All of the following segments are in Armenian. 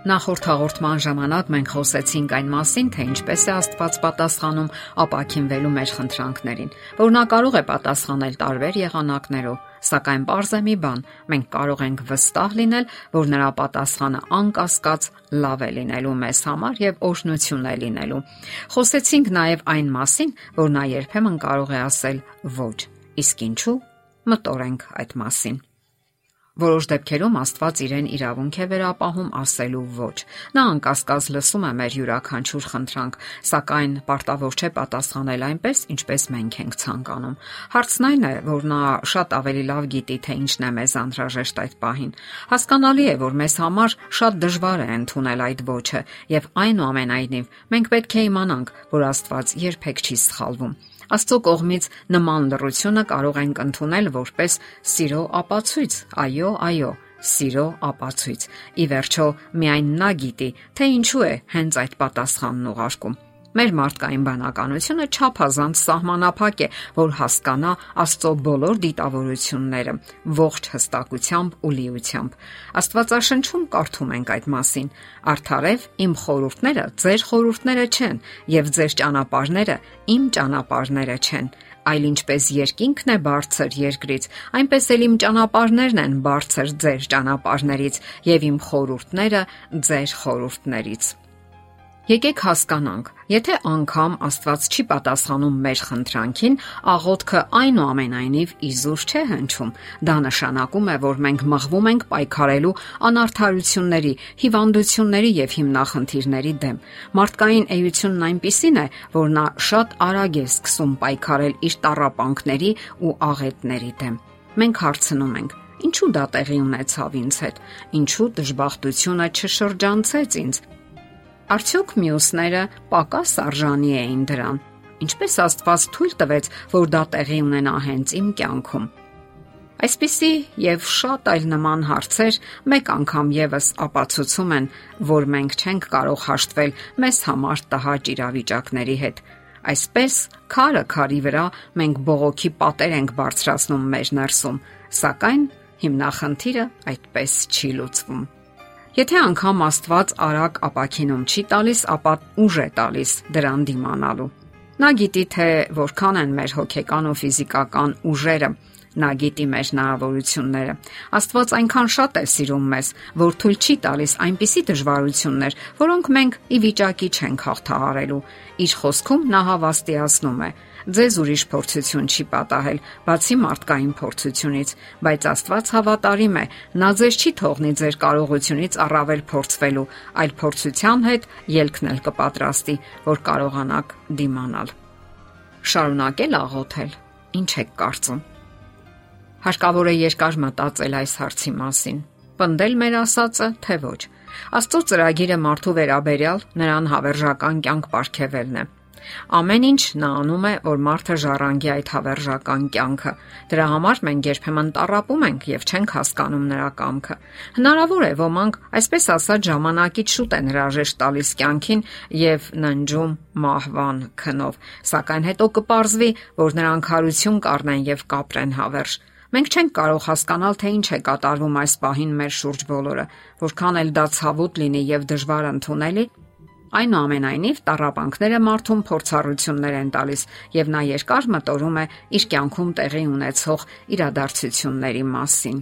Նախորդ հաղորդման ժամանակ մենք խոսեցինք այն մասին, թե ինչպես է Աստված պատասխանում ապակինվելու մեր խնդրանքներին, որ նա կարող է պատասխանել տարբեր եղանակներով, սակայն པարզ է մի բան՝ մենք կարող ենք վստահ լինել, որ նրա պատասխանը անկասկած լավ է լինելու մեզ համար եւ օժնություն է լինելու։ Խոսեցինք նաեւ այն մասին, որ նա երբեմն կարող է ասել ոչ։ Իսկ ինչու՞ մտորենք այդ մասին։ Որոշ դեպքերում Աստված իրեն իրավունք է վերապահում ասելու ոչ։ Նա անկասկած լսում է մեր յուրաքանչյուր խնդրանք, սակայն պարտավոր չէ պատասխանել այնպես, ինչպես մենք ենք ցանկանում։ Հարցն այն է, որ նա շատ ավելի լավ գիտի, թե ինչն է մեզ անհրաժեշտ այդ պահին։ Հասկանալի է, որ մեզ համար շատ դժվար է ընդունել այդ ոչը, եւ այնուամենայնիվ մենք պետք է իմանանք, որ Աստված երբեք չի սխալվում։ Աստծո կողմից նման լրությունը կարող ենք ընդունել որպես սիրո ապացույց։ Այո, այո, սիրո ապացույց։ Ի վերջո, միայն նա գիտի, թե ինչու է հենց այդ պատասխանն ուղարկում։ Մեր մարդկային բանականությունը չափազանց սահմանափակ է, որ հասկանա Աստծո բոլոր դիտավորությունները ողջ հստակությամբ ու լիությամբ։ Աստվածաշնչում կարդում ենք այդ մասին. Արթարև իմ խորհուրդները ձեր խորհուրդները չեն, եւ ձեր ճանապարհները իմ ճանապարհները չեն այլ ինչպես երկինքն է բարձր երկրից, այնպես էլ իմ ճանապարհներն են բարձր ձեր ճանապարհներից եւ իմ խորհուրդները ձեր խորհուրդներից։ Եկեք հասկանանք, եթե անգամ Աստված չի պատասխանում մեր խնդրանքին, աղոթքը այնուամենայնիվ իզուր չէ հնչում։ Դա նշանակում է, որ մենք մղվում ենք պայքարելու անարթարությունների, հիվանդությունների եւ հիմնախնդիրների դեմ։ Մարդկային էությունն այնպիսին է, որ նա շատ արագ է սկսում պայքարել իր տարապանքների ու աղետների դեմ։ Մենք հարցնում ենք. Ինչու դա տեղի ունեցավ ինձ հետ։ Ինչու դժբախտությունը չշրջանցեց ինձ։ Արդյոք մյուսները պակաս արժանի էին դրան։ Ինչպես Աստված թույլ տվեց, որ դա տեղի ունենա հենց իմ կյանքում։ Այսպիսի եւ շատ այլ նման հարցեր մեկ անգամ եւս ապացուցում են, որ մենք չենք կարող հաշտվել մեզ համար տհաճ իրավիճակների հետ։ Այսպես, քարը քարի վրա մենք բողոքի պատեր ենք բարձրացնում մեր ներսում, սակայն հիմնախնդիրը այդպես չի լուծվում։ Եթե անգամ Աստված արագ ապակինում չի տալիս, ապա ուժ է տալիս դրան դիմանալու։ Նա գիտի թե որքան են մեր հոգեկան ու ֆիզիկական ուժերը, նա գիտի մեր հնարավորությունները։ Աստված այնքան շատ է սիրում մեզ, որ թույլ չի տալիս այնպիսի դժվարություններ, որոնք մենք ի վիճակի չենք հաղթահարելու։ Իր խոսքում նա հավաստիացնում է. Ձեզ ուրիշ փորձություն չի պատահել, բացի մարդկային փորձությունից, բայց Աստված հավատարիմ է։ Նա ձեզ չի թողնի ձեր կարողությունից առավել փորձվելու, այլ փորձության հետ ելքն էլ կպատրաստի, որ կարողանաք դիմանալ։ Շարունակել աղոթել։ Ինչ եք կարծում։ Հարկավոր է երկար մտածել այս հարցի մասին։ Պնդել մեր ասածը, թե ոչ։ Աստծո ծրագիրը մարդու վերաբերյալ նրան հավերժական կյանք ապարգևելն է։ Ամեն ինչ նա անում է, որ մարդը ժառանգի այդ հավերժական կյանքը։ Դրա համար մենք երբեմն տարապում ենք եւ չենք հասկանում նրա կամքը։ Հնարավոր է ոմանք, այսպես ասած, ժամանակից շուտ են հրաժեշտ տալիս կյանքին եւ ննջում մահվան քնով, սակայն հետո կպարզվի, որ նրանք հարություն կառնեն եւ կապրեն հավերժ։ Մենք չենք կարող հասկանալ, թե ինչ է կատարվում այս պահին մեր շուրջ բոլորը, որքան էլ դա ցավոտ լինի եւ դժվար ընդունելի, Այնուամենայնիվ տարապանքները մարդուն փորձառություններ են տալիս եւ նա երկար մտորում է իր կյանքում տեղի ունեցող իրադարձությունների մասին։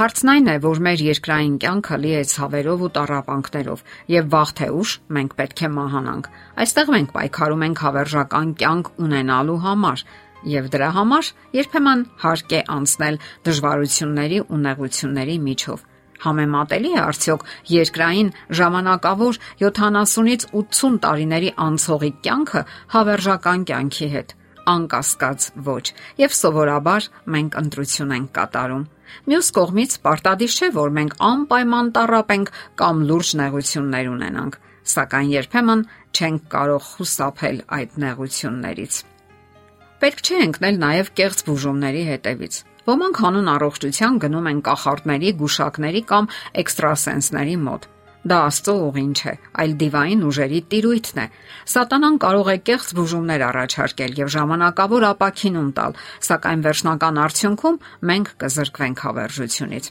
Հարցն այն է, որ մեր երկրային կյանքը լի է ցավերով ու տարապանքներով, եւ վաղ թե ուշ մենք պետք է մահանանք։ Այստեղ մենք պայքարում ենք հավերժական կյանք ունենալու համար, եւ դրա համար երբեմն հարկ է անցնել դժվարությունների ու նեղությունների միջով Համեմատելի է արդյոք երկրային ժամանակավոր 70-ից 80 տարիների անցողի կյանքը հավերժական կյանքի հետ։ Անկասկած ոչ, եւ սովորաբար մենք ընտրություն ենք կատարում։ Մյուս կողմից պարտադիր չէ, որ մենք անպայման տարապենք կամ լուրջ նեղություններ ունենանք, սակայն երբեմն չենք կարող խուսափել այդ նեղություններից։ Պետք չէ ընկնել նաև կեղծ բուժումների հետևից։ Ոմանք հանուն առողջության գնում են կախարդների, գուշակների կամ էքստրասենսների մոտ։ Դա Աստծո ուղին չէ, այլ դիվային ուժերի տիրույթն է։ Սատանան կարող է կեղծ բուժումներ առաջարկել եւ ժամանակավոր ապակինում տալ, սակայն վերջնական արդյունքում մենք կզրկվենք հավերժությունից։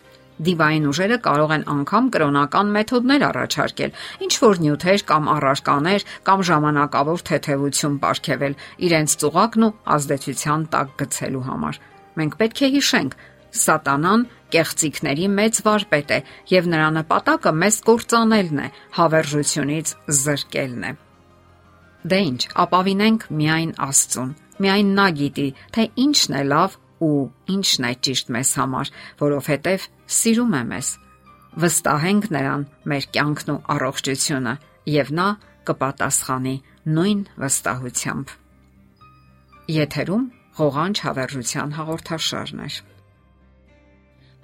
Դիվային ուժերը կարող են անգամ կրոնական մեթոդներ առաջարկել, ինչ որ նյութեր կամ առարկաներ կամ ժամանակավոր թեթևություն ապարգևել իրենց ծուղակն ու ազդեցության տակ գցելու համար։ Մենք պետք է հիշենք, Սատանան կեղծիքների մեծ վարպետ է եւ նրա նպատակը մեզ կործանելն է, հավերժությունից զրկելն է։ Դե ինչ, ապավինենք միայն Աստծուն։ Միայն նա գիտի, թե ինչն է լավ ու ինչն է ճիշտ մեզ համար, որովհետև սիրում է մեզ։ Վստահենք նրան մեր կյանքն ու առողջությունը, եւ նա կպատասխանի նույն վստահությամբ։ Եթերում ղողանջ հավերժության հաղորդաշարն է։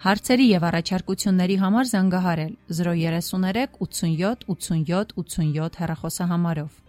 Հարցերի եւ առաջարկությունների համար զանգահարել 033 87 87 87 հեռախոսահամարով։